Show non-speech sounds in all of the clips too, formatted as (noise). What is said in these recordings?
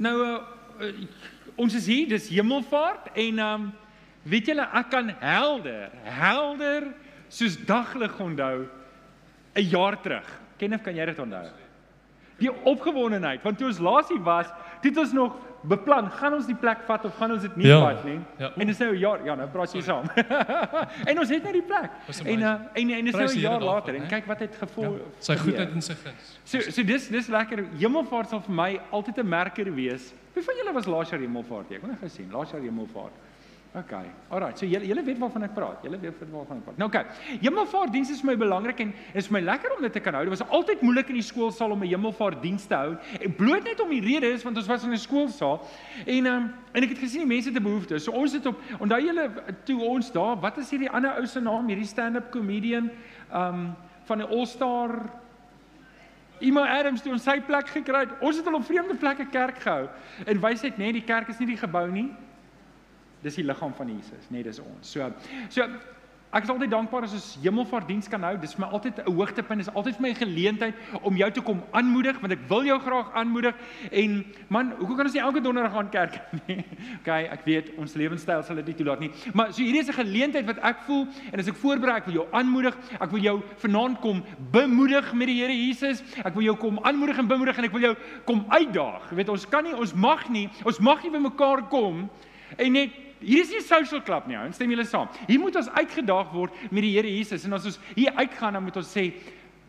Nou uh, ons is hier, dis Hemelvaart en um, weet julle ek kan helder, helder soos daglig onthou 'n jaar terug. Kenneth, kan jy dit onthou? Die opgewondenheid, want toe ons laas hier was, het ons nog beplan, gaan ons die plek vat of gaan ons dit nie Ja, vat nie? ja. En dis nou 'n jaar, ja, nou praat jy saam. (laughs) en ons het nou die plek. En uh, en en dis nou 'n jaar later en kyk wat het gevoel. Ja, sy goedheid en sy guns. So so dis dis lekker. Hemelvaart sal vir my altyd 'n merker wees. Wie van julle was laas jaar Hemelvaart? Ek het nog gesien, laas jaar Hemelvaart. OK. Alrite. So julle julle weet waarvan ek praat. Julle weet waarvan ek praat. Nou OK. Hemelvaartdiens is vir my belangrik en is vir my lekker om dit te kan hou. Dit was altyd moeilik in die skoolsaal om 'n hemelvaartdiens te hou. En bloot net om die rede is want ons was in 'n skoolsaal en um, en ek het gesien die mense 'n behoefte. So ons het op onthou julle toe ons daar, wat is hierdie ander ou se naam, hierdie stand-up comedian um van die All Star Iemand Adams toe ons sy plek gekry het. Ons het al op vreemde plekke kerk gehou. En wysheid nê, nee, die kerk is nie die gebou nie. Dis die liggaam van Jesus, nee, dis ons. So so ek is altyd dankbaar as ons hemelvaartdiens kan hou. Dis vir my altyd 'n hoogtepunt. Dis altyd vir my 'n geleentheid om jou te kom aanmoedig want ek wil jou graag aanmoedig. En man, hoekom kan ons nie elke donderdag gaan kerk (laughs) nie? Okay, ek weet ons lewenstyl sal dit nie toelaat nie. Maar so hierdie is 'n geleentheid wat ek voel en as ek voorberei, ek wil jou aanmoedig. Ek wil jou vanaand kom bemoedig met die Here Jesus. Ek wil jou kom aanmoedig en bemoedig en ek wil jou kom uitdaag. Jy weet ons kan nie, ons mag nie, ons mag nie by mekaar kom en net Hier is nie 'n social club nie, ouens, stem julle saam. Hier moet ons uitgedaag word met die Here Jesus en as ons hier uitgaan dan moet ons sê,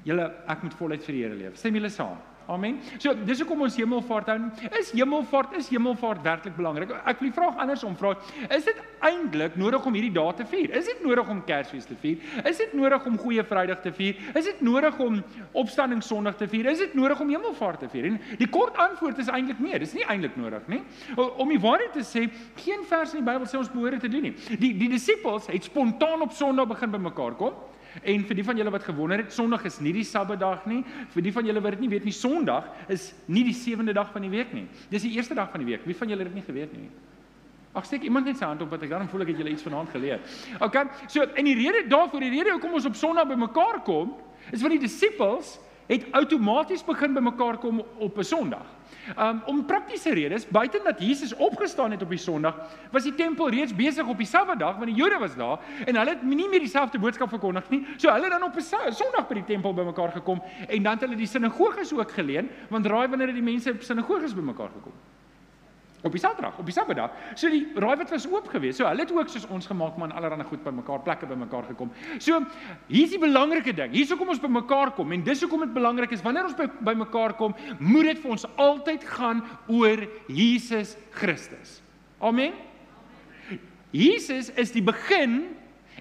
julle ek moet voluit vir die Here leef. Stem julle saam. Amen. So, dis hoekom ons hemelvaart hou. Is hemelvaart is hemelvaart werklik belangrik? Ek wil die vraag andersom vra. Is dit eintlik nodig om hierdie dae te vier? Is dit nodig om Kersfees te vier? Is dit nodig om Goeie Vrydag te vier? Is dit nodig om Opstanding Sondag te vier? Is dit nodig om hemelvaart te vier? En die kort antwoord is eintlik nee, dis nie eintlik nodig nie. Om die waarheid te sê, geen vers in die Bybel sê ons behoort te doen nie. Die die disippels het spontaan op Sondag begin bymekaar kom. En vir die van julle wat gewonder het, Sondag is nie die Sabbatdag nie. Vir die van julle wat dit nie weet nie, Sondag is nie die sewende dag van die week nie. Dis die eerste dag van die week. Wie van julle het dit nie geweet nie? Ag steek iemand net sy hand op wat ek daarom voel ek het julle iets vanaand geleer. OK. So en die rede daarvoor, die rede hoekom ons op Sondag bymekaar kom, is want die disippels het outomaties begin bymekaar kom op 'n Sondag. Um om praktiese redes, buite dat Jesus opgestaan het op die Sondag, was die tempel reeds besig op die Sabbatdag want die Jode was daar en hulle het nie meer dieselfde boodskap verkondig nie. So hulle het dan op 'n Sondag by die tempel bymekaar gekom en dan het hulle die sinagoges ook geleen want raai wanneer het die mense op sinagoges bymekaar gekom? Op die Saterdag, op die Sabbatdag. So die raaiwat was oop geweest. So hulle het ook soos ons gemaak man allerlei goed bymekaar, plekke bymekaar gekom. So hier's die belangrike ding. Hier's hoekom ons bymekaar kom en dis hoekom dit belangrik is wanneer ons by bymekaar kom, moet dit vir ons altyd gaan oor Jesus Christus. Amen. Jesus is die begin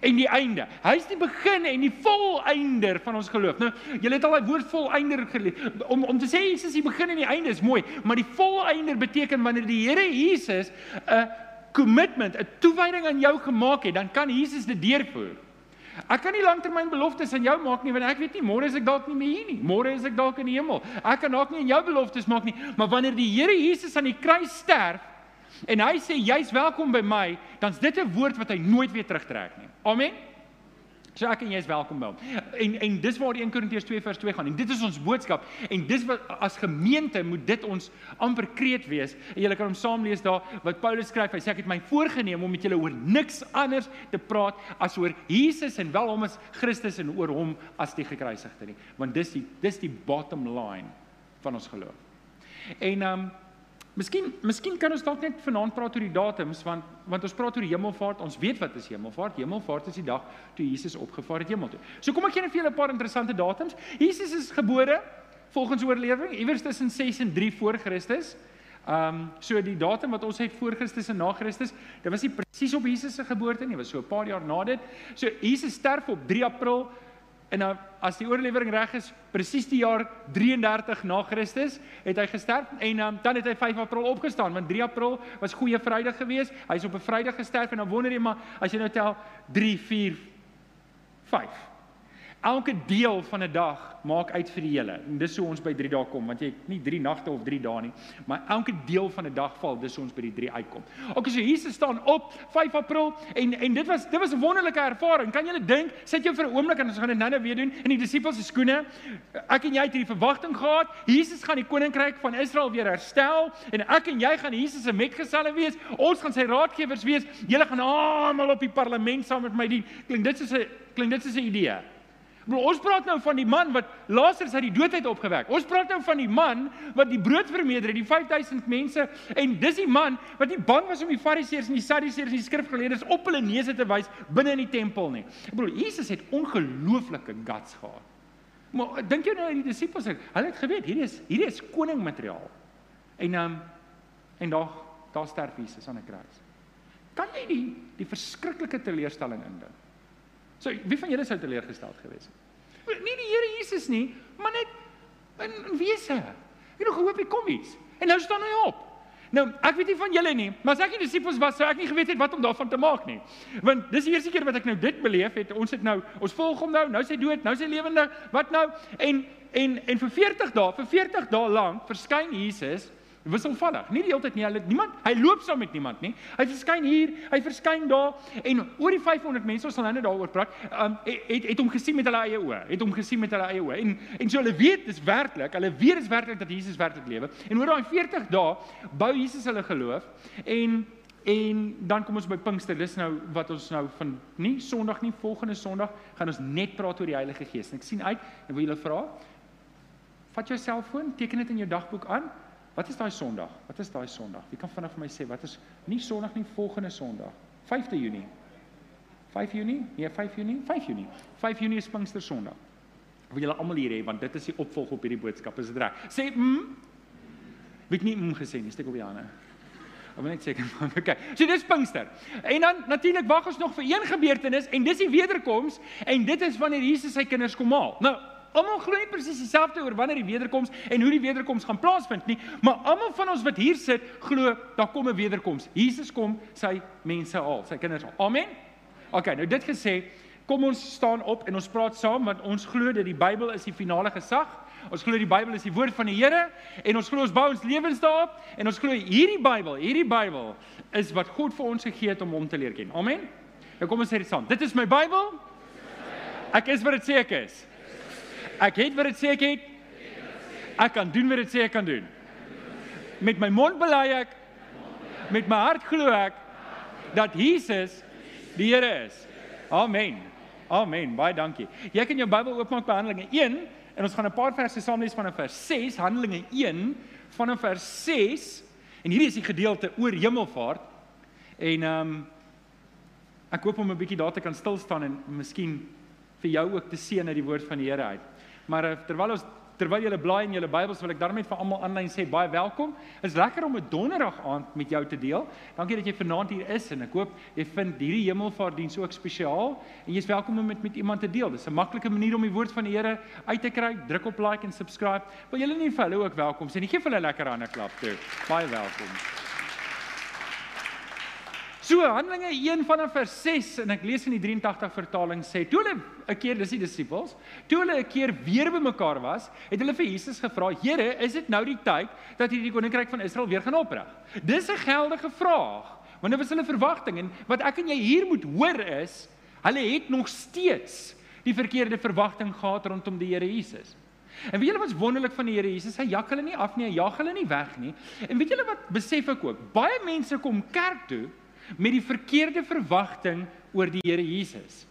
en die einde. Hy's die begin en die volëinder van ons geloof. Nou, julle het al daai woord volëinder gelees. Om om te sê Jesus is die begin en die einde is mooi, maar die volëinder beteken wanneer die Here Jesus 'n commitment, 'n toewyding aan jou gemaak het, dan kan Jesus dit deurvoer. Ek kan nie langtermynbeloftes aan jou maak nie want ek weet nie môre is ek dalk nie meer hier nie. Môre is ek dalk in die hemel. Ek kan dalk nie aan jou beloftes maak nie, maar wanneer die Here Jesus aan die kruis sterf en hy sê jy's welkom by my, dan's dit 'n woord wat hy nooit weer terugtrek nie. Amen. So ek en jy is welkom by hom. En en dis waar die 1 Korintiërs 2 vers 2 gaan. En dit is ons boodskap en dis wat as gemeente moet dit ons amper kreet wees. En julle kan hom saam lees daar wat Paulus skryf. Hy sê ek het my voorgenem om met julle oor niks anders te praat as oor Jesus en wel hom as Christus en oor hom as die gekruisigde nie. Want dis die dis die bottom line van ons geloof. En um Miskien miskien kan ons dalk net vanaand praat oor die datums want want ons praat oor hemelvaart. Ons weet wat is hemelvaart. Hemelvaart is die dag toe Jesus opgevaar het hemel toe. So kom ek gee net vir julle 'n paar interessante datums. Jesus is gebore volgens oorlewering iewers tussen 6 en 3 voor Christus. Um so die datum wat ons het voor Christus en na Christus, dit was nie presies op Jesus se geboorte nie, dit was so 'n paar jaar na dit. So Jesus sterf op 3 April En nou as die oorlewering reg is, presies die jaar 33 na Christus het hy gesterf en um, dan het hy 5 April opgestaan want 3 April was goeie Vrydag geweest. Hy's op 'n Vrydag gesterf en dan wonder jy maar as jy nou tel 3 4 5. Elke deel van 'n dag maak uit vir die hele. En dis hoe ons by 3 dae kom, want jy het nie 3 nagte of 3 dae nie, maar elke deel van 'n dag val, dis hoe ons by die 3 uitkom. OK, so Jesus staan op 5 April en en dit was dit was 'n wonderlike ervaring. Kan julle dink, sit jou vir 'n oomblik en ons gaan dit nou-nou weer doen in die disippels se skoene. Ek en jy het hierdie verwagting gehad. Jesus gaan die koninkryk van Israel weer herstel en ek en jy gaan Jesus se metgeselle wees. Ons gaan sy raadgewers wees. Julle gaan almal op die parlement saam met my dien. Klink dit soos 'n klink dit soos 'n idee? Maar ons praat nou van die man wat Lazarus uit die dood uit opgewek. Ons praat nou van die man wat die brood vermeerder het, die 5000 mense en dis die man wat nie bang was om die Fariseërs en die Sadduseërs en die skrifgeleerdes op hulle neuse te wys binne in die tempel nie. Ek bedoel Jesus het ongelooflike guts gehad. Maar dink jy nou aan die disippels? Hulle het geweet hierdie is hierdie is koningmateriaal. En um, en daar daar sterf Jesus aan 'n kruis. Kan jy die die verskriklike teleurstelling indink? So, wie van julle sou teleurgesteld gewees het? Nie die Here Jesus nie, maar net in, in wese. Jy nog gehoop hy kom iets. En nou staan hy op. Nou, ek weet nie van julle nie, maar as ek die disippels was, sou ek nie geweet het wat om daarvan te maak nie. Want dis die eerste keer wat ek nou dit beleef het. Ons het nou, ons volg hom nou, nou sy dood, nou sy lewendig. Wat nou? En en en vir 40 dae, vir 40 dae lank verskyn Jesus wisselvallig. Nie die hele tyd nie. Hulle niemand, hy loop saam met niemand nie. Hy verskyn hier, hy verskyn daar en oor die 500 mense ons sal nou net daaroor praat, um, het het hom gesien met hulle eie oë. Het hom gesien met hulle eie oë. En en so hulle weet dis werklik, hulle weet dis werklik dat Jesus werklik lewe. En oor daai 40 dae bou Jesus hulle geloof en en dan kom ons by Pinkster. Dis nou wat ons nou van nie Sondag nie, volgende Sondag gaan ons net praat oor die Heilige Gees. En ek sien uit en wil julle vra Vat jou selfoon, teken dit in jou dagboek aan Wat is daai Sondag? Wat is daai Sondag? Wie kan vinnig vir my sê wat is nie Sondag nie, volgende Sondag. 5de Junie. 5 Junie? Nee, 5 Junie. 5 Junie. 5 Junie is Pinkster Sondag. Wil julle almal hier hê want dit is die opvolg op hierdie boodskap, is dit reg? Sê mm. Wie het nie mm gesê nie, steek op die hande. Ek wil net maak. (laughs) Okay. So dis Pinkster. En dan natuurlik wag ons nog vir een gebeurtenis en dis die wederkoms en dit is wanneer Jesus sy kinders kom haal. Nou, Almal glo nie presies dieselfde oor wanneer die wederkoms en hoe die wederkoms gaan plaasvind nie, maar almal van ons wat hier sit, glo daar kom 'n wederkoms. Jesus kom sy mense haal, sy kinders haal. Amen. OK, nou dit gesê, kom ons staan op en ons praat saam want ons glo dat die Bybel is die finale gesag. Ons glo die Bybel is die woord van die Here en ons glo ons bou ons lewens daarop en ons glo hierdie Bybel, hierdie Bybel is wat God vir ons gegee het om hom te leer ken. Amen. Nou kom ons sê dit saam. Dit is my Bybel. Ek is wat dit sê ek is. Ek het wat dit sê ek het. Ek kan doen wat dit sê ek kan doen. Met my mond bely ek met my hart glo ek dat Jesus die Here is. Amen. Amen. Baie dankie. Jy kan jou Bybel oopmaak by Handelinge 1 en ons gaan 'n paar verse saam lees van vers 6, Handelinge 1 van vers 6 en hierdie is die gedeelte oor hemelvaart. En ehm um, ek hoop om 'n bietjie daar te kan stil staan en miskien vir jou ook te sien uit die woord van die Here uit. Maar eh, terwyl ons terwyl julle blaai in julle Bybels wil ek daarmee vir almal aanlyn sê baie welkom. Is lekker om 'n donderdag aand met jou te deel. Dankie dat jy vanaand hier is en ek hoop jy vind hierdie hemelvaartdiens ook spesiaal en jy's welkom om dit met iemand te deel. Dis 'n maklike manier om die woord van die Here uit te kry. Druk op like en subscribe. Wil julle nie vir hulle ook welkom sê nie? Geef hulle 'n lekker hande klap toe. Baie welkom. So Handelinge 1 vanaf vers 6 en ek lees in die 83 vertaling sê toe hulle 'n keer dis die disippels, toe hulle 'n keer weer bymekaar was, het hulle vir Jesus gevra: "Here, is dit nou die tyd dat hierdie koninkryk van Israel weer gaan oprig?" Dis 'n geldige vraag, want dit was hulle verwagting en wat ek en jy hier moet hoor is, hulle het nog steeds die verkeerde verwagting gehad rondom die Here Jesus. En weet julle wat's wonderlik van die Here Jesus? Hy jak hulle nie af nie, hy jag hulle nie weg nie. En weet julle wat besef ek ook? Baie mense kom kerk toe met die verkeerde verwagting oor die Here Jesus.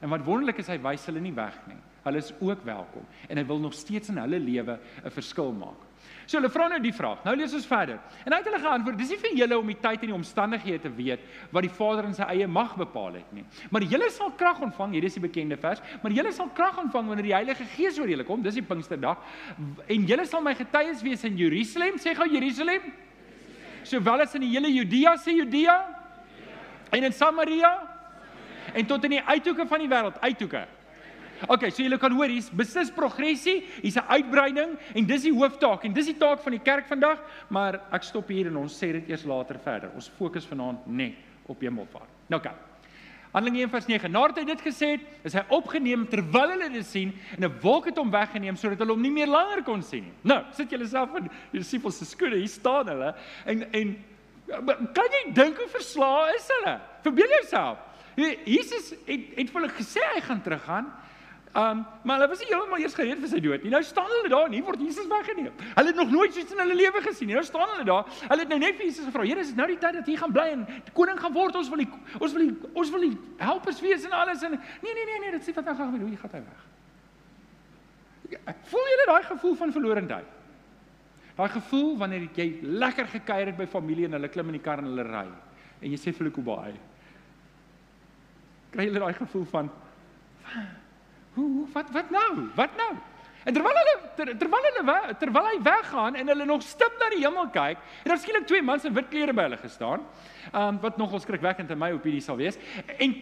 En wat wonderlik is, hy wys hulle nie weg nie. Hulle is ook welkom en hy wil nog steeds in hulle lewe 'n verskil maak. So hulle vra nou die vraag. Nou lees ons verder. En hy het hulle geantwoord: "Dis nie vir julle om die tyd en die omstandighede te weet wat die Vader in sy eie mag bepaal het nie. Maar julle sal krag ontvang, hier is die bekende vers, maar julle sal krag ontvang wanneer die Heilige Gees oor julle kom. Dis die Pinksterdag. En julle sal my getuies wees in Jerusalem, sê gou Jerusalem. Sowel as in die hele Judea, sê Judea, En in Samaria en tot in die uithoeke van die wêreld, uithoeke. OK, so julle kan hoor hier's beslis progressie, hier's 'n uitbreiding en dis die hooftaak en dis die taak van die kerk vandag, maar ek stop hier en ons sê dit eers later verder. Ons fokus vanaand net op hemelvaart. Nou OK. Handelinge 1:9. Nadat hy dit gesê het, is hy opgeneem terwyl hulle dit sien en 'n wolk het hom weggeneem sodat hulle hom nie meer langer kon sien nie. Nou, sit julle self in die disippels se skoene. Hier staan hulle en en kan jy dink hoe verslae is hulle? Verbeel jouself. Jesus het het vir hulle gesê hy gaan teruggaan. Um, maar hulle was nie heeltemal eers gereed vir sy dood nie. Nou staan hulle daar en hier word Jesus weggeneem. Hulle het nog nooit iets in hulle lewe gesien nie. Nou staan hulle daar. Hulle het nou net vir Jesus gevra: "Here, is dit nou die tyd dat hy gaan bly en koning gaan word? Ons wil die ons wil die ons wil die helpers wees en alles en nee nee nee nee, dit sê wat nou gaan gebeur. Hoe gaan hy weg?" Voel julle daai gevoel van verlorendheid? Daai gevoel wanneer jy lekker gekuier het by familie en hulle klim in die kar en hulle ry en jy sê vir hulle Kobai. Kry jy daai gevoel van hoe wat wat nou? Wat nou? En terwyl hulle ter, terwyl hulle terwyl hy weggaan en hulle nog stip na die hemel kyk, en daar skielik twee mans in wit klere by hulle gestaan. Um wat nogal skrikwekkend in my opinie sal wees. En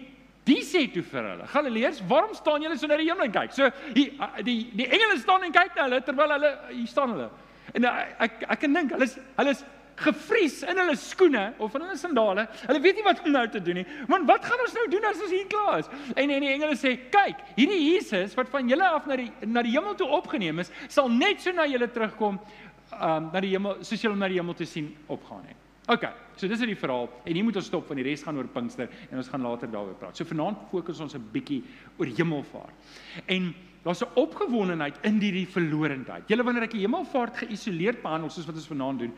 die sê toe vir hulle: "Galileërs, waarom staan julle so na die hemel en kyk?" So die die die engele staan en kyk na hulle terwyl hulle hier staan hulle. En uh, ek ek kan dink hulle is hulle is gevries in hulle skoene of in hulle sandale. Hulle weet nie wat om nou te doen nie. Want wat gaan ons nou doen as ons hier klaar is? En en die engele sê, "Kyk, hierdie Jesus wat van julle af na die na die hemel toe opgeneem is, sal net so na julle terugkom um na die hemel soos julle na die hemel toe sien opgaan het." OK, so dis is die verhaal en hier moet ons stop want die res gaan oor Pinkster en ons gaan later daaroor praat. So vanaand fokus ons 'n bietjie oor hemelvaart. En daar's 'n opgewondenheid in hierdie verlorendheid. Julle wanneer ek die hemelvaart geïsoleerd behandel soos wat ons vanaand doen,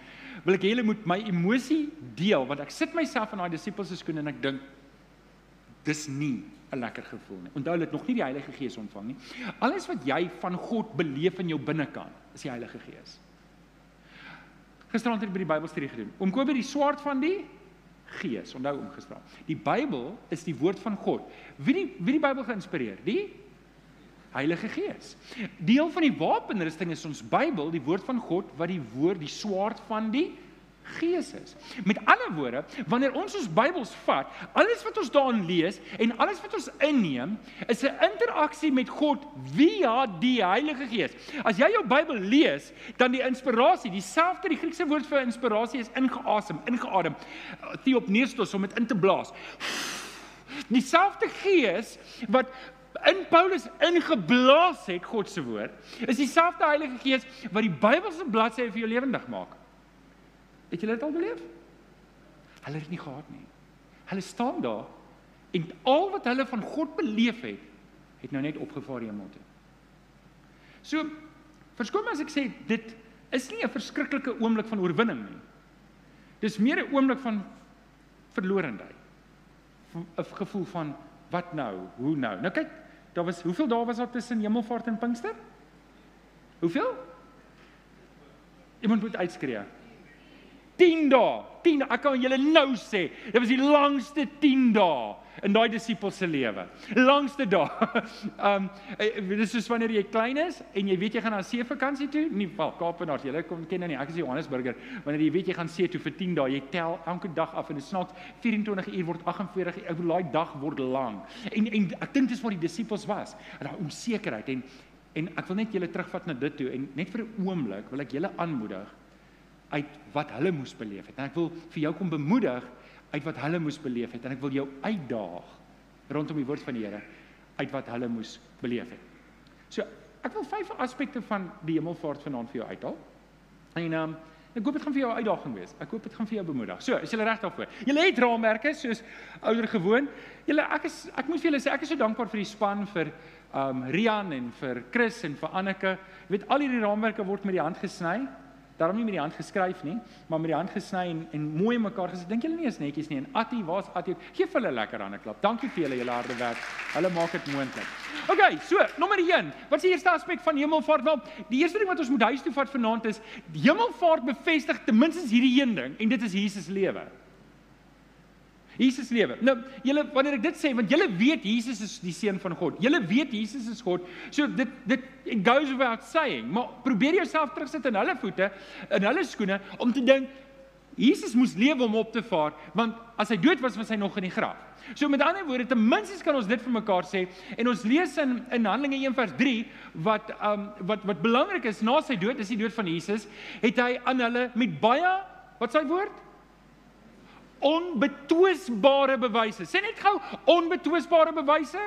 wil ek hê julle moet my emosie deel want ek sit myself in daai disippels se skoene en ek dink dis nie 'n lekker gevoel nie. Onthou het nog nie die Heilige Gees ontvang nie. Alles wat jy van God beleef in jou binnekant, is die Heilige Gees. Gisterand het ek by die Bybelstudie gedoen. Oom Kobie die swaard van die Gees. Onthou oom gisterand. Die Bybel is die woord van God. Wie die wie die Bybel geïnspireer? Die Heilige Gees. Deel van die wapenrusting is ons Bybel, die woord van God wat die woord, die swaard van die Gees is. Met ander woorde, wanneer ons ons Bybels vat, alles wat ons daarin lees en alles wat ons inneem, is 'n interaksie met God via die Heilige Gees. As jy jou Bybel lees, dan die inspirasie, dieselfde die Griekse woord vir inspirasie is ingeasem, ingeadem. Theopneustos om dit in te blaas. Dieselfde Gees wat in Paulus ingeblaas het God se woord, is dieselfde Heilige Gees wat die Bybelse bladsye vir jou lewendig maak. Het julle dit al beleef? Hulle het dit nie gehad nie. Hulle staan daar en al wat hulle van God beleef het, het nou net opgevaar hemel toe. So verskoon my as ek sê dit is nie 'n verskriklike oomblik van oorwinning nie. Dis meer 'n oomblik van verlorendheid. 'n gevoel van wat nou? Hoe nou? Nou kyk, daar was hoeveel dae was daar tussen Hemelvaart en Pinkster? Hoeveel? Iemand moet uitskree. 10 dae. 10 ek kan julle nou sê, dit was die langste 10 dae in daai disipels se lewe. Langste dae. Um (laughs) dis soos wanneer jy klein is en jy weet jy gaan na see vakansie toe, nie wel Kaapenaars, julle kom ken nou nie, ek is Johannesburger, wanneer jy weet jy gaan see toe vir 10 dae, jy tel elke dag af en dit snaaks 24 uur word 48 uur, ek bedoel daai dag word lank. En en ek dink dis waar die disipels was, daai onsekerheid en en ek wil net julle terugvat na dit toe en net vir 'n oomblik wil ek julle aanmoedig uit wat hulle moes beleef het. En ek wil vir jou kom bemoedig uit wat hulle moes beleef het en ek wil jou uitdaag rondom die woord van die Here uit wat hulle moes beleef het. So, ek wil vyf aspekte van die hemelvaart vanaand vir jou uithaal. En um, ek hoop dit gaan vir jou 'n uitdaging wees. Ek hoop dit gaan vir jou bemoedig. So, is jy reg daarvoor? Jy het raamwerke soos ouer gewoon. Jy ek is ek moet vir julle sê ek is so dankbaar vir die span vir ehm um, Rian en vir Chris en vir Anneke. Jy weet al hierdie raamwerke word met die hand gesny daarom nie met die hand geskryf nie, maar met die hand gesny en, en mooi mekaar gesit. Dink julle nie is netjies nie. En Attie, waar's Attie? Geef hulle lekker aan 'n klap. Dankie vir julle julle harde werk. Hulle maak dit moontlik. OK, so, nommer 1. Wat is die eerste aspek van hemelvaart? Wel, die eerste ding wat ons moet huis toe vat vanaand is hemelvaart bevestig ten minste hierdie een ding en dit is Jesus lewe. Jesus lewe. Nou, julle wanneer ek dit sê, want julle weet Jesus is die seun van God. Julle weet Jesus is God. So dit dit it goes without saying, maar probeer jouself terugsit in hulle voete, in hulle skoene om te dink Jesus moes lewe om op te vaar, want as hy dood was, was hy nog in die graf. So met ander woorde, ten minste kan ons dit vir mekaar sê en ons lees in in Handelinge 1 vers 3 wat um wat wat belangrik is na sy dood, is die dood van Jesus, het hy aan hulle met baie wat sy woord onbetwisbare bewyse. Sê net gou onbetwisbare bewyse.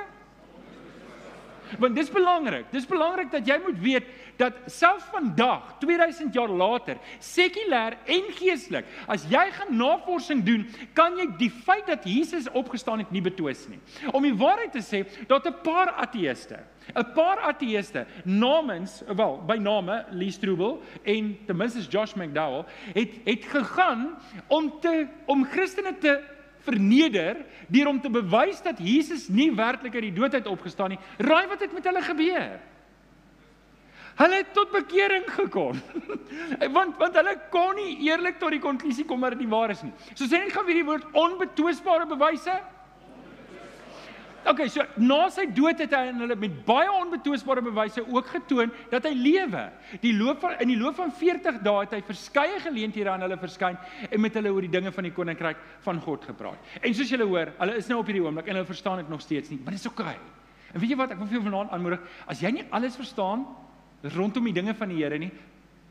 Want dis belangrik. Dis belangrik dat jy moet weet dat selfs vandag, 2000 jaar later, sekulêr en geestelik, as jy gaan navorsing doen, kan jy die feit dat Jesus opgestaan het nie betwis nie. Om die waarheid te sê, daar't 'n paar ateëste, 'n paar ateëste namens, wel, by name Lee Strobel en ten minste Josh McDowell, het het gegaan om te om Christene te verneder deur om te bewys dat Jesus nie werklik uit die dood uit opgestaan nie. Raai wat het met hulle gebeur? Hulle het tot bekering gekom. (laughs) want want hulle kon nie eerlik tot die konklusie kom dat dit nie waar is nie. So sê net gou weer die woord onbetwisbare bewyse. Okay, so na sy dood het hy aan hulle met baie onbetwisbare bewyse ook getoon dat hy lewe. Die loop van in die loop van 40 dae het hy verskeie geleenthede aan hulle verskyn en met hulle oor die dinge van die koninkryk van God gepraat. En soos julle hoor, hulle is nou op hierdie oomblik en hulle verstaan dit nog steeds nie, maar dit is. Okay. En weet jy wat, ek wil vir jou vanaand aanmoedig, as jy nie alles verstaan rondom die dinge van die Here nie,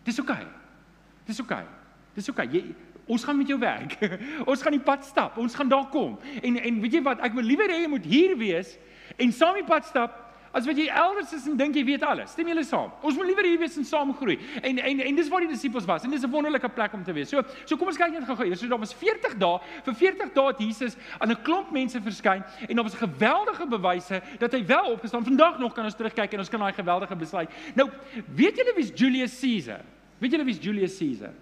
dis oukei. Okay. Dis oukei. Okay. Dis oukei. Okay. Jy Ons gaan met jou werk. (laughs) ons gaan die pad stap. Ons gaan daar kom. En en weet jy wat? Ek wil liewer hê jy moet hier wees en saam die pad stap as wat jy elders is en dink jy weet alles. Stem julle saam? Ons moet liewer hier wees en saam groei. En en en dis waar die disippels was. En dis 'n wonderlike plek om te wees. So so kom ons kyk net gou-gou. So daar was 40 dae. Vir 40 dae het Jesus aan 'n klomp mense verskyn en daar was geweldige bewyse dat hy wel opgestaan. Vandag nog kan ons terugkyk en ons kan daai geweldige besluit. Nou, weet julle wie's Julius Caesar? Weet julle wie's Julius Caesar?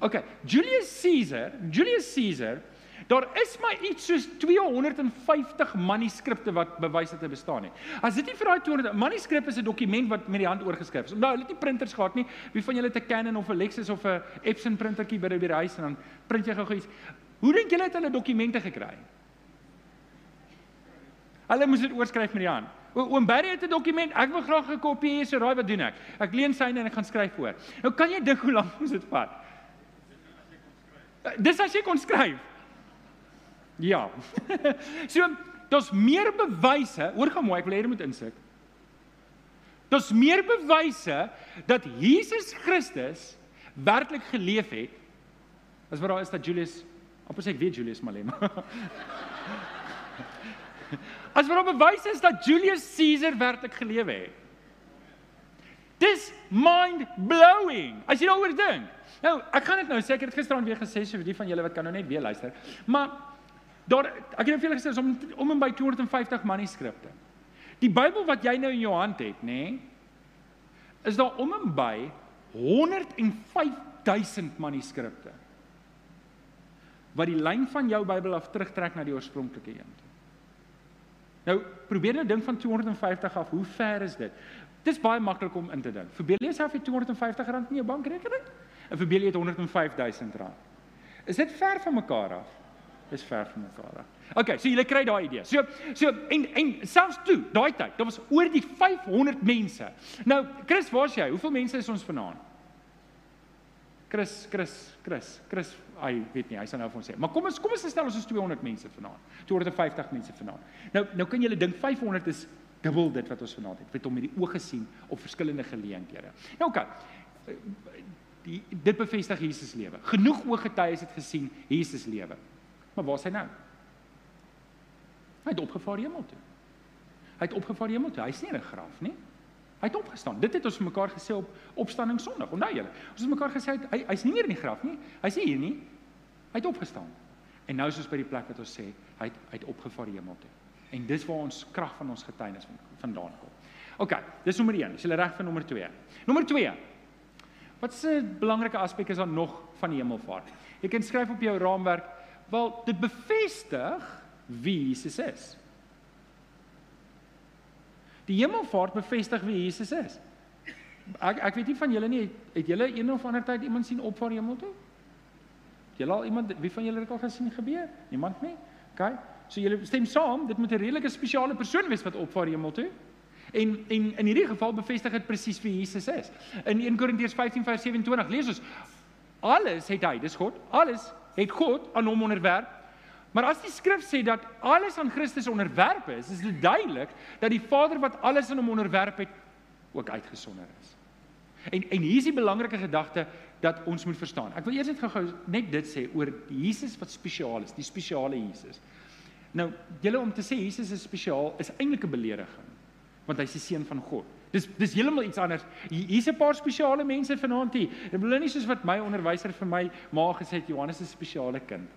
Okay, Julius Caesar, Julius Caesar, daar is maar iets soos 250 manuskripte wat bewys dat hy bestaan het. As dit nie vir daai 200 manuskrip is 'n dokument wat met die hand oorgeskryf is. Nou, hulle het nie printers gehad nie. Wie van julle het 'n Canon of 'n Lexus of 'n Epson printertjie by die huis en dan print jy gou-gou iets. Hoe dink julle het hulle dokumente gekry? Hulle moes dit oorskryf met die hand. Oom Barry het 'n dokument. Ek wil graag 'n kopie hê, so raai wat doen ek? Ek leen syne en ek gaan skryf voor. Nou kan jy dink hoe lank (laughs) moes dit vat? Dis as jy kon skryf. Ja. (laughs) so, daar's meer bewyse, hoor gou mooi, ek wil hê jy moet insig. Daar's meer bewyse dat Jesus Christus werklik geleef het as wat daar is dat Julius, op sê ek weet Julius Malema. (laughs) as wat daar bewys is dat Julius Caesar werklik geleef het. Dis mind blowing. As jy daaroor dink. Nou, ek gaan dit nou seker het gisteraan weer gesê so vir die van julle wat kan nou net weer luister. Maar daar ek het nou vir julle gesê om om en by 250 manuskripte. Die Bybel wat jy nou in jou hand het, nê? Nee, is daar om en by 105000 manuskripte. Wat die lyn van jou Bybel af terugtrek na die oorspronklike een. Nou, probeer nou dink van 250 af, hoe ver is dit? Dis baie maklik om in te dink. Verbeel jouself jy 250 rand in jou bankrekening? En verbeel jy het 105 000 rand. Is dit ver van mekaar af? Dis ver van mekaar af. Okay, so julle kry daai idee. So so en en selfs toe, daai tyd, daar was oor die 500 mense. Nou, Chris, waar's jy? Hoeveel mense is ons vanaand? Chris, Chris, Chris, Chris, hy weet nie, hy sal nou vir ons sê. Maar kom ons kom ons stel ons is 200 mense vanaand. 250 mense vanaand. Nou nou kan julle dink 500 is dubbel dit wat ons vanaand het. Het hom met die oë gesien op verskillende geleenthede. Nou. Okay. Die dit bevestig Jesus lewe. Genoeg ooggetuies het gesien Jesus lewe. Maar waar is hy nou? Hy het opgevaar hemel toe. Hy het opgevaar hemel toe. Hy's nie in 'n graf nie. Hy het opgestaan. Dit het ons mekaar gesê op opstanding Sondag. Onthou julle? Ons het mekaar gesê hy hy's nie meer in die graf nie. Hy's hier nie. Hy het opgestaan. En nou is ons by die plek wat ons sê hy het hy het opgevaar hemel toe. En dis waar ons krag van ons getuienis vandaan kom. OK, dis nommer 1. Is jy reg vir nommer 2? Nommer 2. Wat 'n belangrike aspek is daar nog van die hemelvaart? Jy kan skryf op jou raamwerk, wel dit bevestig wie Jesus is. Die hemelvaart bevestig wie Jesus is. Ek ek weet nie van julle nie, het, het julle een of ander tyd iemand sien opvaar hemel toe? Het julle al iemand wie van julle dit al gesien gebeur? Niemand nie. OK. So julle stem saam, dit moet 'n redelike spesiale persoon wees wat opvaar hemel toe. En en in hierdie geval bevestig dit presies wie Jesus is. In 1 Korintiërs 15:27 lees ons alles het hy, dis God, alles het God aan hom onderwerp. Maar as die skrif sê dat alles aan Christus onderwerp is, is dit duidelik dat die Vader wat alles aan hom onderwerp het, ook uitgesonder is. En en hier is die belangrike gedagte dat ons moet verstaan. Ek wil eers net gou net dit sê oor Jesus wat spesiaal is, die spesiale Jesus. Nou, julle om te sê Jesus is spesiaal is eintlik 'n belediging want hy's die seun van God. Dis dis heeltemal iets anders. Hier's 'n paar spesiale mense vanaand hier. Dit bedoel nie soos wat my onderwyser vir my ma gesê het Johannes is 'n spesiale kind.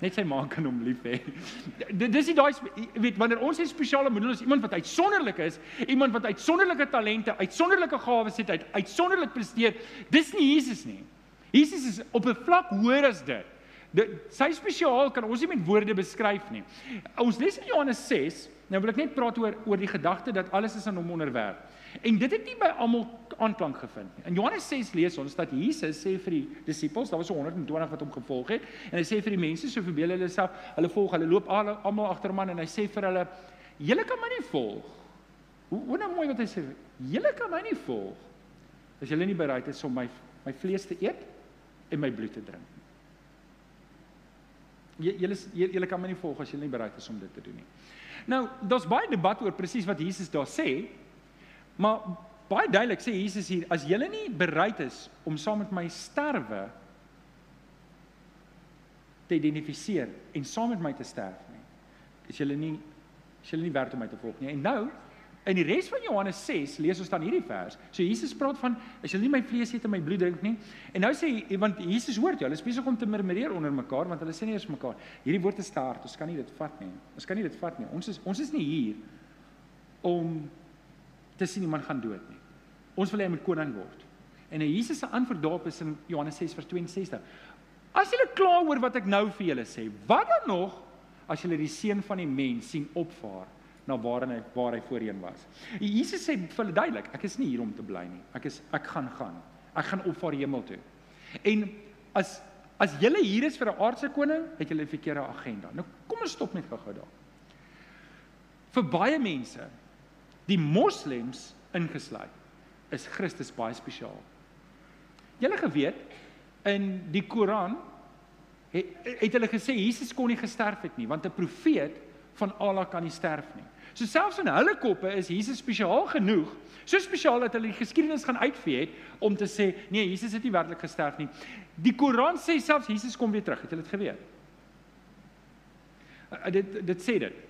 Net sy ma kan hom lief hê. Dis nie daai weet wanneer ons sê spesiale bedoel ons iemand wat uitsonderlik is, iemand wat uitsonderlike talente, uitsonderlike gawes het, uit, uitsonderlik presteer. Dis nie Jesus nie. Jesus is op 'n vlak hoër as dit. Dit sy spesiaal kan ons nie met woorde beskryf nie. Ons lees in Johannes 6, nou wil ek net praat oor oor die gedagte dat alles is aan hom onderwerf. En dit het nie by almal aanklank gevind nie. In Johannes 6 lees ons dat Jesus sê vir die disippels, daar was 120 wat hom gevolg het, en hy sê vir die mense so verbeel hulle self, hulle volg, hulle loop almal agter hom aan en hy sê vir hulle, julle kan my nie volg. Hoe hoe nou mooi wat hy sê, julle kan my nie volg as julle nie bereid is om my my vlees te eet en my bloed te drink. Julle julle kan my nie volg as julle nie bereid is om dit te doen nie. Nou, daar's baie debat oor presies wat Jesus daar sê, Maar baie duidelik sê Jesus hier as julle nie bereid is om saam met my sterwe te identifiseer en saam met my te sterf nie, is julle nie is julle nie werd om my te volg nie. En nou in die res van Johannes 6 lees ons dan hierdie vers. So Jesus praat van as julle nie my vlees eet en my bloed drink nie. En nou sê want Jesus hoor jy, hulle is besig om te murmureer onder mekaar want hulle sê nie eers mekaar hierdie woord is te hard. Ons kan nie dit vat nie. Ons kan nie dit vat nie. Ons is ons is nie hier om te sien iemand gaan dood nie. Ons wil hê hy moet koning word. En Jesus se antwoord daarop is in Johannes 6 vers 62. As julle kla oor wat ek nou vir julle sê, wat dan nog as julle die seun van die mens sien opvaar na waar hy waar hy voorheen was. Jesus sê vir hulle duidelik, ek is nie hier om te bly nie. Ek is ek gaan gaan. Ek gaan opvaar hemel toe. En as as julle hier is vir 'n aardse koning, het julle 'n verkeerde agenda. Nou kom ons stop net gou-gou daar. Vir baie mense die moslems ingesluit, is Christus baie spesiaal. Julle geweet in die Koran het, het hulle gesê Jesus kon nie gesterf het nie want 'n profeet van Allah kan nie sterf nie. So selfs in hulle koppe is Jesus spesiaal genoeg, so spesiaal dat hulle die geskiedenis gaan uitvee het om te sê nee, Jesus het nie werklik gesterf nie. Die Koran sê selfs Jesus kom weer terug. Het julle dit geweet? Uh, dit dit sê dit.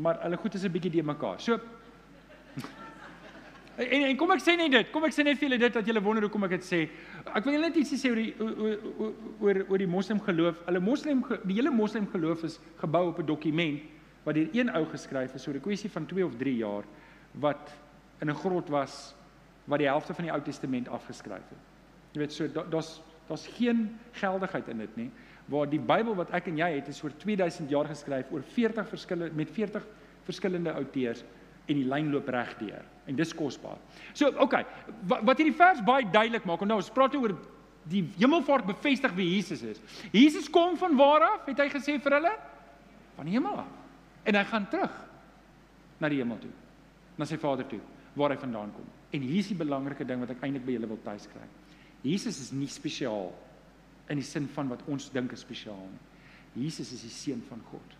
Maar hulle goed is 'n bietjie de mekaar. So (laughs) En en kom ek sê net dit. Kom ek sê net vir julle dit dat julle wonder hoekom ek dit sê. Ek wil net ietsie sê oor die oor oor oor die moslim geloof. Hulle moslim die hele moslim geloof is gebou op 'n dokument wat deur een ou geskryf is oor 'n kwessie van 2 of 3 jaar wat in 'n grot was wat die helfte van die Ou Testament afgeskryf het. Jy weet so daar's daar's geen geldigheid in dit nie. Waar die Bybel wat ek en jy het is oor 2000 jaar geskryf oor 40 verskillende met 40 verskillende outeurs en die lyn loop reg deur en dis kosbaar. So, okay, wat, wat hierdie vers baie duidelik maak, nou ons praat oor die hemelvaart bevestig wie Jesus is. Jesus kom van waar af? Het hy gesê vir hulle? Van die hemel af. En hy gaan terug na die hemel toe. Na sy Vader toe, waar hy vandaan kom. En hier is die belangrike ding wat ek eintlik by julle wil tuis kry. Jesus is nie spesiaal in die sin van wat ons dink is spesiaal nie. Jesus is die seun van God.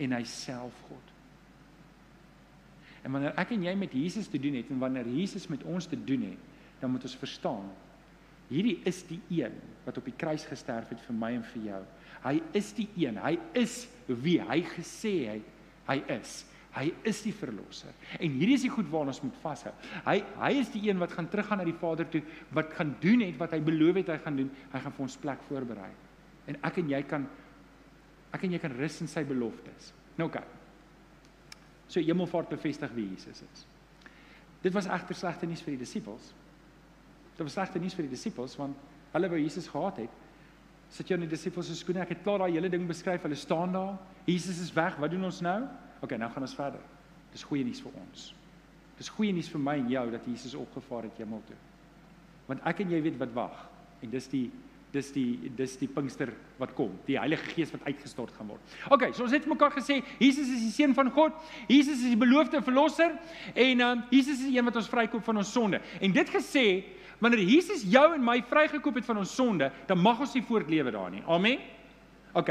En hy self God. En wanneer ek en jy met Jesus te doen het en wanneer Jesus met ons te doen het, dan moet ons verstaan hierdie is die een wat op die kruis gesterf het vir my en vir jou. Hy is die een. Hy is wie hy gesê het hy is. Hy is die verlosser. En hierdie is die goed waarna ons moet vashou. Hy hy is die een wat gaan teruggaan na die Vader toe, wat gaan doen het wat hy beloof het hy gaan doen. Hy gaan vir ons plek voorberei. En ek en jy kan ek en jy kan rus in sy beloftes. Nou. Okay. So hemelvaart bevestig wie Jesus is. Dit was egter slegte nuus vir die disippels. Dit was slegte nuus vir die disippels want hulle wou Jesus gehad het. Sit jy in die disippels se skoene? Ek het klaar daai hele ding beskryf. Hulle staan daar. Jesus is weg. Wat doen ons nou? OK, nou gaan ons verder. Dis goeie nuus vir ons. Dis goeie nuus vir my en jou dat Jesus opgevaar het hemel toe. Want ek en jy weet wat wag. En dis die dis die dis die Pinkster wat kom, die Heilige Gees wat uitgestort gaan word. OK, so ons het mekaar gesê Jesus is die seun van God. Jesus is die beloofde verlosser en um, Jesus is die een wat ons vrykoop van ons sonde. En dit gesê, wanneer Jesus jou en my vrygekoop het van ons sonde, dan mag ons nie voortlewe daar nie. Amen. OK.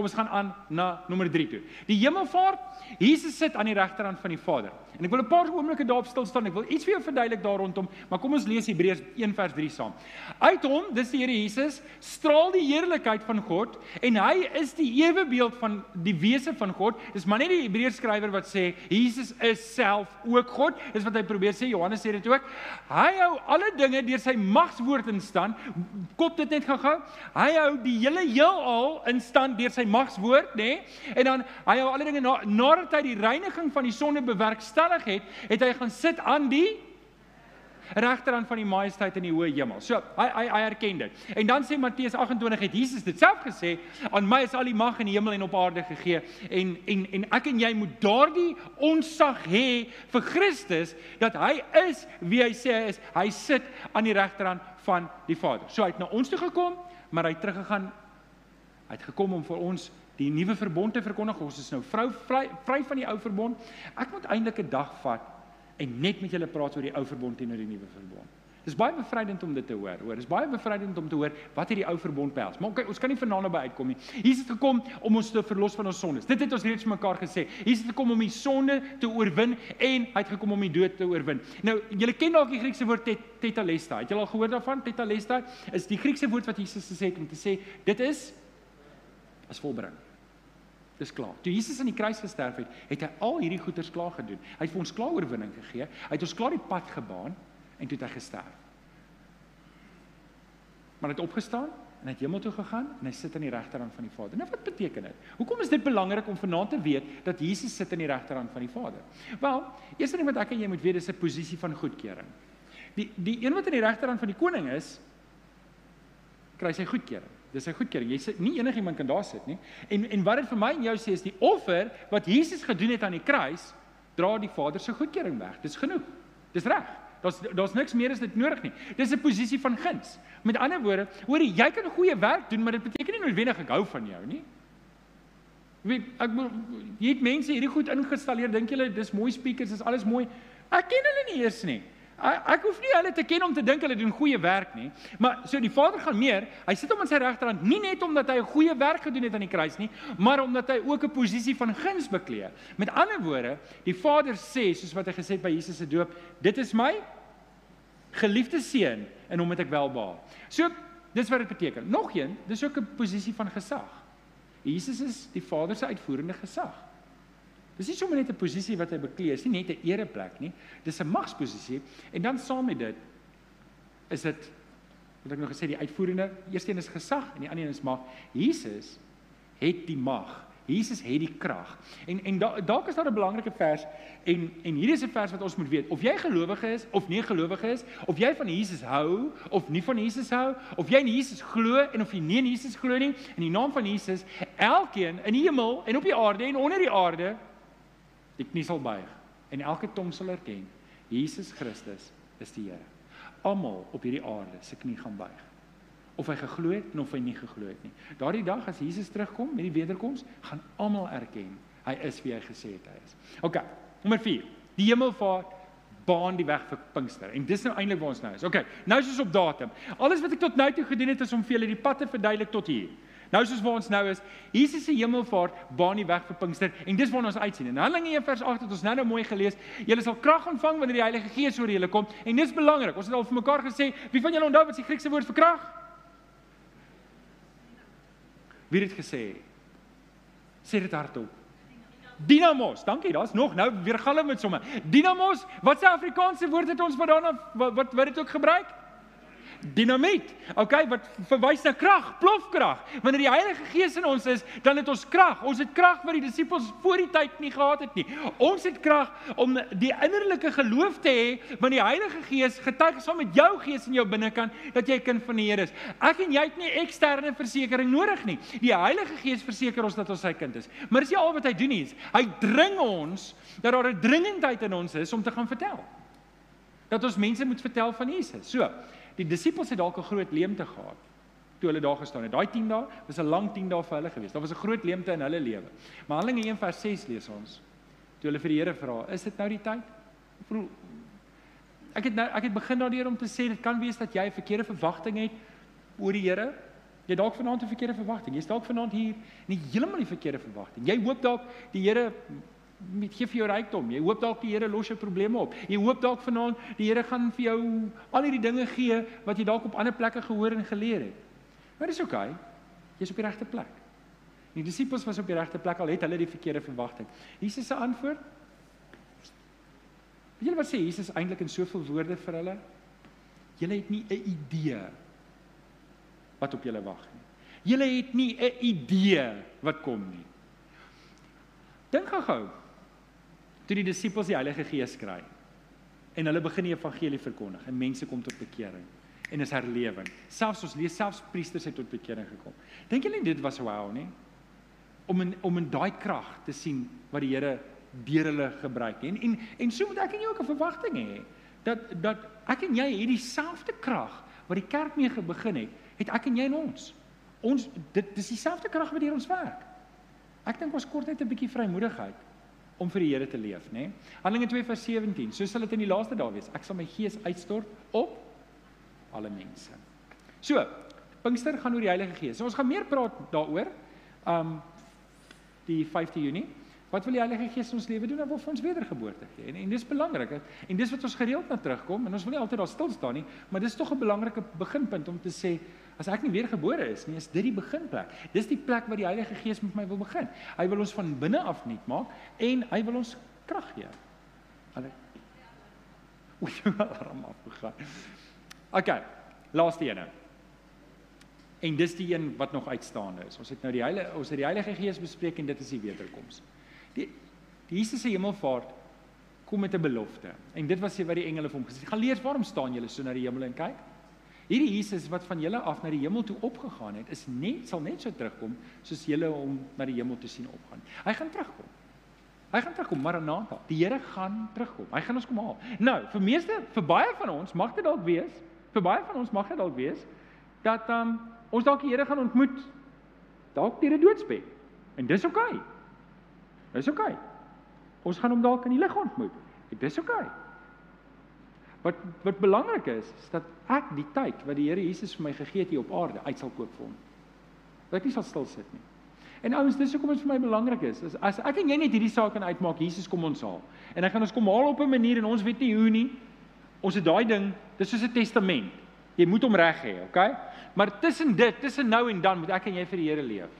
Kom ons gaan aan na nommer 3 toe. Die hemelvaart. Jesus sit aan die regterhand van die Vader. En ek wil 'n paar oomblikke daarop stil staan. Ek wil iets vir jou verduidelik daar rondom, maar kom ons lees Hebreërs 1 vers 3 saam. Uit hom, dis die Here Jesus, straal die heerlikheid van God en hy is die ewebeeld van die wese van God. Dis maar net die Hebreërs skrywer wat sê Jesus is self ook God. Dis wat hy probeer sê. Johannes sê dit ook. Hy hou alle dinge deur sy magswoord in stand. Kop dit net gou-gou. Hy hou die hele heelal in stand deur sy magswoord, nê? Nee? En dan hy hou alle dinge na, nadat hy die reiniging van die sonde bewerkstellig het, het hy gaan sit aan die regterhand van die majesteit in die hoë hemel. So, hy hy hy erken dit. En dan sê Matteus 28 het Jesus dit self gesê, aan my is al die mag in die hemel en op aarde gegee en en en ek en jy moet daardie onsag hê vir Christus dat hy is wie hy sê hy is. Hy sit aan die regterhand van die Vader. So hy het na ons toe gekom, maar hy het teruggegaan. Hy het gekom om vir ons die nuwe verbond te verkondig. Ons is nou vrou vry, vry van die ou verbond. Ek moet eintlik 'n dag vat en net met julle praat oor die ou verbond teenoor die nuwe verbond. Dis baie bevrydend om dit te hoor. Hoor, dis baie bevrydend om te hoor wat hierdie ou verbond behels. Maar okay, ons kan nie vanaand naby uitkom nie. Jesus het gekom om ons te verlos van ons sondes. Dit het ons reeds mekaar gesê. Jesus het gekom om die sonde te oorwin en hy het gekom om die dood te oorwin. Nou, julle ken dalk die Griekse woord tet, tetalesta. Het julle al gehoor daarvan? Tetalesta is die Griekse woord wat Jesus gesê het om te sê dit is is volbring. Dis klaar. Toe Jesus aan die kruis gesterf het, het hy al hierdie goeders klaar gedoen. Hy het vir ons klaar oorwinning gegee. Hy het ons klaar die pad gebaan en toe het hy gesterf. Maar hy het opgestaan en hy het hemel toe gegaan en hy sit aan die regterhand van die Vader. Nou wat beteken dit? Hoekom is dit belangrik om vanaand te weet dat Jesus sit aan die regterhand van die Vader? Wel, eers ding wat ek en jy moet weet is 'n posisie van goedkeuring. Die die een wat aan die regterhand van die koning is, kry sy goedkeuring. Dis 'n goedkeuring. Jy sê nie enigiemand kan daar sit nie. En en wat dit vir my en jou sê is die offer wat Jesus gedoen het aan die kruis dra die Vader se goedkeuring weg. Dis genoeg. Dis reg. Daar's daar's niks meer as dit nodig nie. Dis 'n posisie van guns. Met ander woorde, hoor jy, jy kan goeie werk doen, maar dit beteken nie noodwendig ek hou van jou nie. Wie ek jy het mense hierdie goed ingestalleer. Dink julle dis mooi speakers, is alles mooi. Ek ken hulle nie eers nie. Ek hoef nie hulle te ken om te dink hulle doen goeie werk nie. Maar so die Vader gaan meer. Hy sit hom aan sy regterhand nie net omdat hy 'n goeie werk gedoen het aan die kruis nie, maar omdat hy ook 'n posisie van guns beklee. Met ander woorde, die Vader sê soos wat hy gesê het by Jesus se doop, dit is my geliefde seun en hom het ek welbehaag. So, dis wat dit beteken. Nog een, dis ook 'n posisie van gesag. Jesus is die Vader se uitvoerende gesag. Dis nie sommer net 'n posisie wat hy beklee, is nie net 'n ereplek nie. Dis 'n magsposisie en dan saam met dit is dit wat ek nog gesê die uitvoerende, eerste een is gesag en die ander een is mag. Jesus het die mag. Jesus het die krag. En en dalk da is daar 'n belangrike vers en en hier is 'n vers wat ons moet weet. Of jy gelowige is of nie gelowige is, of jy van Jesus hou of nie van Jesus hou, of jy in Jesus glo en of jy nie in Jesus glo nie, in die naam van Jesus, elkeen in die hemel en op die aarde en onder die aarde die knie sal buig en elke tong sal erken Jesus Christus is die Here. Almal op hierdie aarde se knie gaan buig. Of hy geglo het of hy nie geglo het nie. Daardie dag as Jesus terugkom met die wederkoms, gaan almal erken hy is wie hy gesê het hy is. OK, nommer 4. Die hemelvaart baan die weg vir Pinkster. En dis nou eintlik waar ons nou is. OK, nou is ons op datum. Alles wat ek tot nou toe gedoen het is om vir julle die pad te verduidelik tot hier. Nou soos waar ons nou is, Jesus se hemelvaart baan die weg vir Pinkster en dis waar ons uitsien. In Handelinge 1 vers 8 het ons nou nou mooi gelees, julle sal krag ontvang wanneer die Heilige Gees oor julle kom en dis belangrik. Ons het al vir mekaar gesê, wie van julle onthou wat die Griekse woord vir krag? Wie het dit gesê? Sê dit hardop. Dinamos. Dankie, daar's nog nou weer galm met somme. Dinamos, wat se Afrikaanse woord het ons wat daarna wat, wat dit ook gebruik? Dinamiet. Okay, wat verwys na krag, plofkrag. Wanneer die Heilige Gees in ons is, dan het ons krag. Ons het krag wat die disippels voor die tyd nie gehad het nie. Ons het krag om die innerlike geloof te hê, want die Heilige Gees getuig saam met jou gees in jou binnekant dat jy 'n kind van die Here is. Ek en jy het nie eksterne versekering nodig nie. Die Heilige Gees verseker ons dat ons sy kind is. Maar dis nie al wat hy doen nie. Hy dring ons dat daar 'n dringendheid in ons is om te gaan vertel. Dat ons mense moet vertel van Jesus. So, die disippels het dalk 'n groot leemte gehad toe hulle daar gestaan het. Daai 10 dae was 'n lang 10 dae vir hulle gewees. Daar was 'n groot leemte in hulle lewe. Maar Handelinge 1 vers 6 lees ons. Toe hulle vir die Here vra, "Is dit nou die tyd?" Vroeg Ek het nou ek het begin daardeur om te sê dit kan wees dat jy 'n verkeerde verwagting het oor die Here Jy dalk vanaand 'n verkeerde verwagting. Jy's dalk vanaand hier nie heeltemal die verkeerde verwagting. Jy hoop dalk die Here met gee vir jou rykdom. Jy hoop dalk die Here los jou probleme op. Jy hoop dalk vanaand die Here gaan vir jou al hierdie dinge gee wat jy dalk op ander plekke gehoor en geleer het. Maar dis oukei. Okay. Jy's op die regte plek. Die disippels was op die regte plek al het hulle die verkeerde verwagting. Jesus se antwoord Weet julle wat sê Jesus eintlik in soveel woorde vir hulle? Julle het nie 'n idee wat op julle wag nie. Julle het nie 'n idee wat kom nie. Dink gou-gou. Toe die disippels die Heilige Gees kry en hulle begin die evangelie verkondig en mense kom tot bekering en is herlewing. Selfs ons lees selfs priesters het tot bekering gekom. Dink julle dit was wow nie? Om in om in daai krag te sien wat die Here deur hulle gebruik. En en en so moet ek en jy ook 'n verwagting hê dat dat ek en jy het dieselfde krag wat die kerk mee begin het, het ek en jy in ons. Ons dit dis dieselfde krag wat deur ons werk. Ek dink ons kort net 'n bietjie vrymoedigheid om vir die Here te leef, nê? Nee? Handelinge 2:17. So sal dit in die laaste dae wees. Ek sal my gees uitstort op alle mense. So, Pinkster gaan oor die Heilige Gees. So ons gaan meer praat daaroor. Um die 5de Junie. Wat wil die Heilige Gees in ons lewe doen? Hy wil ons wedergeboorte gee. En, en dis belangrik. En dis wat ons gereeld na terugkom en ons wil nie altyd daar stil staan nie, maar dis tog 'n belangrike beginpunt om te sê as ek nie weergebore is nie, is dit die beginplek. Dis die plek waar die Heilige Gees met my wil begin. Hy wil ons van binne af nuut maak en hy wil ons krag gee. Alle Oei, alarm afgegaan. OK, laaste een. En dis die een wat nog uitstaande is. Ons het nou die Heilige ons het die Heilige Gees bespreek en dit is die wederkoms. Die, die Jesus se hemelvaart kom met 'n belofte. En dit was wat die engele vir hom gesê het. Gaan lees waarom staan julle so na die hemel en kyk? Hierdie Jesus wat van julle af na die hemel toe opgegaan het, is net sal net so terugkom soos julle hom na die hemel toe sien opgaan. Hy gaan terugkom. Hy gaan terugkom, Maranatha. Die Here gaan terugkom. Hy gaan ons kom haal. Nou, vir meeste, vir baie van ons mag dit dalk wees, vir baie van ons mag dit dalk wees dat um, ons dalk die Here gaan ontmoet dalk deur 'n doodsbed. En dis oukei. Okay. Dis oké. Okay. Ons gaan hom dalk in die lig ontmoet. Dis oké. Okay. Wat wat belangrik is, is dat ek die tyd wat die Here Jesus vir my gegee het hier op aarde uit sal koop vir hom. Dat ek nie sal stil sit nie. En ouens, dis hoekom dit vir my belangrik is. As, as ek en jy net hierdie saak kan uitmaak, Jesus kom ons haal. En hy gaan ons kom haal op 'n manier en ons weet nie hoe nie. Ons het daai ding, dis soos 'n testament. Jy moet hom reg hê, okay? Maar tussen dit, tussen nou en dan moet ek en jy vir die Here leef.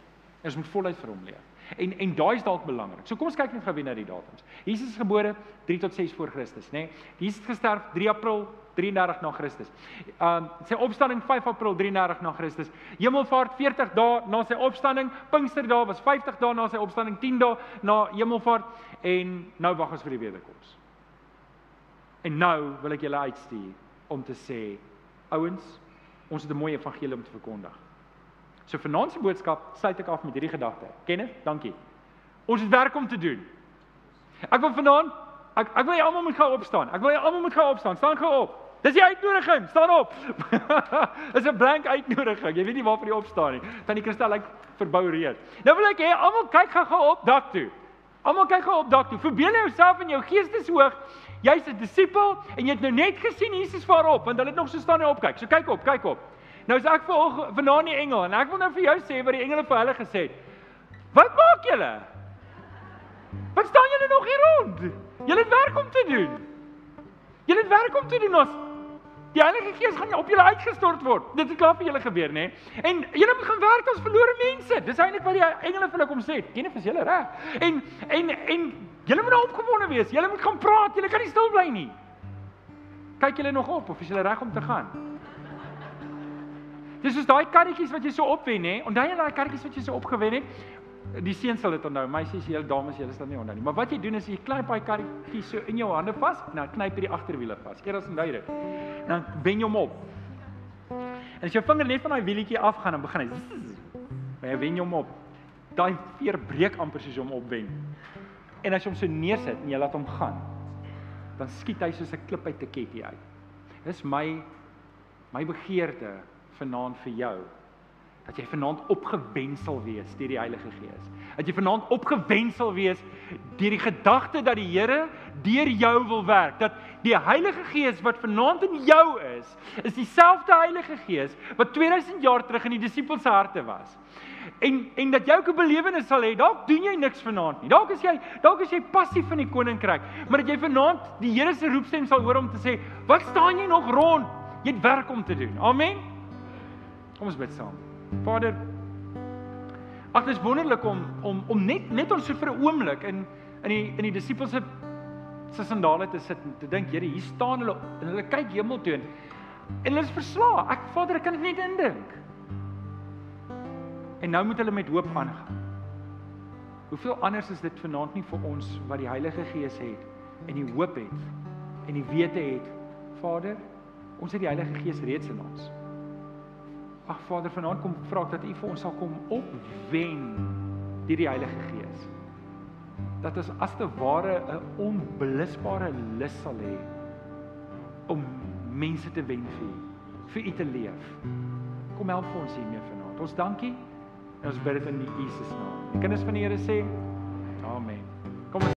Ons moet voluit vir hom leef. En en daai is dalk belangrik. So kom ons kyk net gou weer na die datums. Jesus is gebore 3 tot 6 voor Christus, nê? Nee? Jesus het gesterf 3 April 33 na Christus. Um sy opstanding 5 April 33 na Christus. Hemelvaart 40 dae na sy opstanding. Pinksterdag was 50 dae na sy opstanding, 10 dae na hemelvaart en nou wag ons vir die wederkoms. En nou wil ek julle uitstuur om te sê, ouens, ons het 'n mooi evangelie om te verkondig. So vanaand se boodskap sluit ek af met hierdie gedagte. Kenneth, dankie. Ons het werk om te doen. Ek wil vanaand ek ek wil jy almal moet gou opstaan. Ek wil jy almal moet gou opstaan. Staan gou op. Dis die uitnodiging. Staan op. (laughs) Dis 'n blank uitnodiging. Jy weet nie waarvoor jy opstaan nie. Tannie Kristel lyk verbou reed. Nou wil ek hê almal kyk gou op dak toe. Almal kyk gou op dak toe. Verbeel jouself in jou geesteshoog. Jy's 'n disipel en jy het nou net gesien Jesus vaar op want hulle het nog so staan en opkyk. So kyk op, kyk op. Nou is ek ver vanaand die engel en ek wil nou vir jou sê wat die engele vir hulle gesê het. Wat maak julle? Wat staan julle nog hier rond? Julle het werk om te doen. Julle het werk om te doen ons. Die Heilige Gees gaan op julle uitgestort word. Dit het klaar vir julle gebeur, nê? En julle moet gaan werk as verlore mense. Dis eintlik wat die engele vir hulle kom sê. Ken jy vir julle reg? En en en julle moet nou opgewonde wees. Julle moet gaan praat. Julle kan nie stil bly nie. Kyk julle nog op of is julle reg om te gaan? Dis soos daai karretjies wat jy so opwen hè. Onthou jy daai karretjies wat jy so opgewen het? Die seuns sal dit onthou. Meisies, julle dames, julle sal nie onthou nie. Maar wat jy doen is jy knyp daai karretjie so in jou hande vas dan knyp jy die agterwiele vas. Eers onthou dit. En dan wen jy hom op. En as jou vinger net van daai wielietjie afgaan en begin hy jy wen hom op. Daai veer breek amper soos hom opwen. En as jy hom so neersit en jy laat hom gaan, dan skiet hy soos 'n klip uit 'n ketty uit. Dis my my begeerte vanaand vir jou dat jy vanaand opgewen sal wees deur die Heilige Gees. Dat jy vanaand opgewen sal wees deur die gedagte dat die Here deur jou wil werk. Dat die Heilige Gees wat vanaand in jou is, is dieselfde Heilige Gees wat 2000 jaar terug in die disippels se harte was. En en dat jy ook 'n belewenis sal hê. Dalk doen jy niks vanaand nie. Dalk is jy dalk is jy passief in die koninkryk, maar dat jy vanaand die Here se roepstem sal hoor om te sê, "Wat staan jy nog rond? Jy het werk om te doen." Amen. Kom ons bid saam. Vader, ag dit is wonderlik om om om net net ons so vir 'n oomblik in in die in die disippels se se sandale te sit en te dink, Here, hier staan hulle en hulle kyk hemel toe en hulle is verslae. Ek Vader, ek kan dit net indink. En nou moet hulle met hoop aangaan. Hoeveel anders is dit vanaand nie vir ons wat die Heilige Gees het en die hoop het en die wete het, Vader, ons het die Heilige Gees reeds in ons. Ag Vader, vanaand kom vra dat U vir ons sal kom opwen deur die Heilige Gees. Dat ons as te ware 'n onblusbare lus sal hê om mense te wen vir U, vir U te leef. Kom help vir ons hiermee vanaand. Ons dankie. En ons bid dit in Jesus naam. Die kinders van die Here sê: Amen. Kom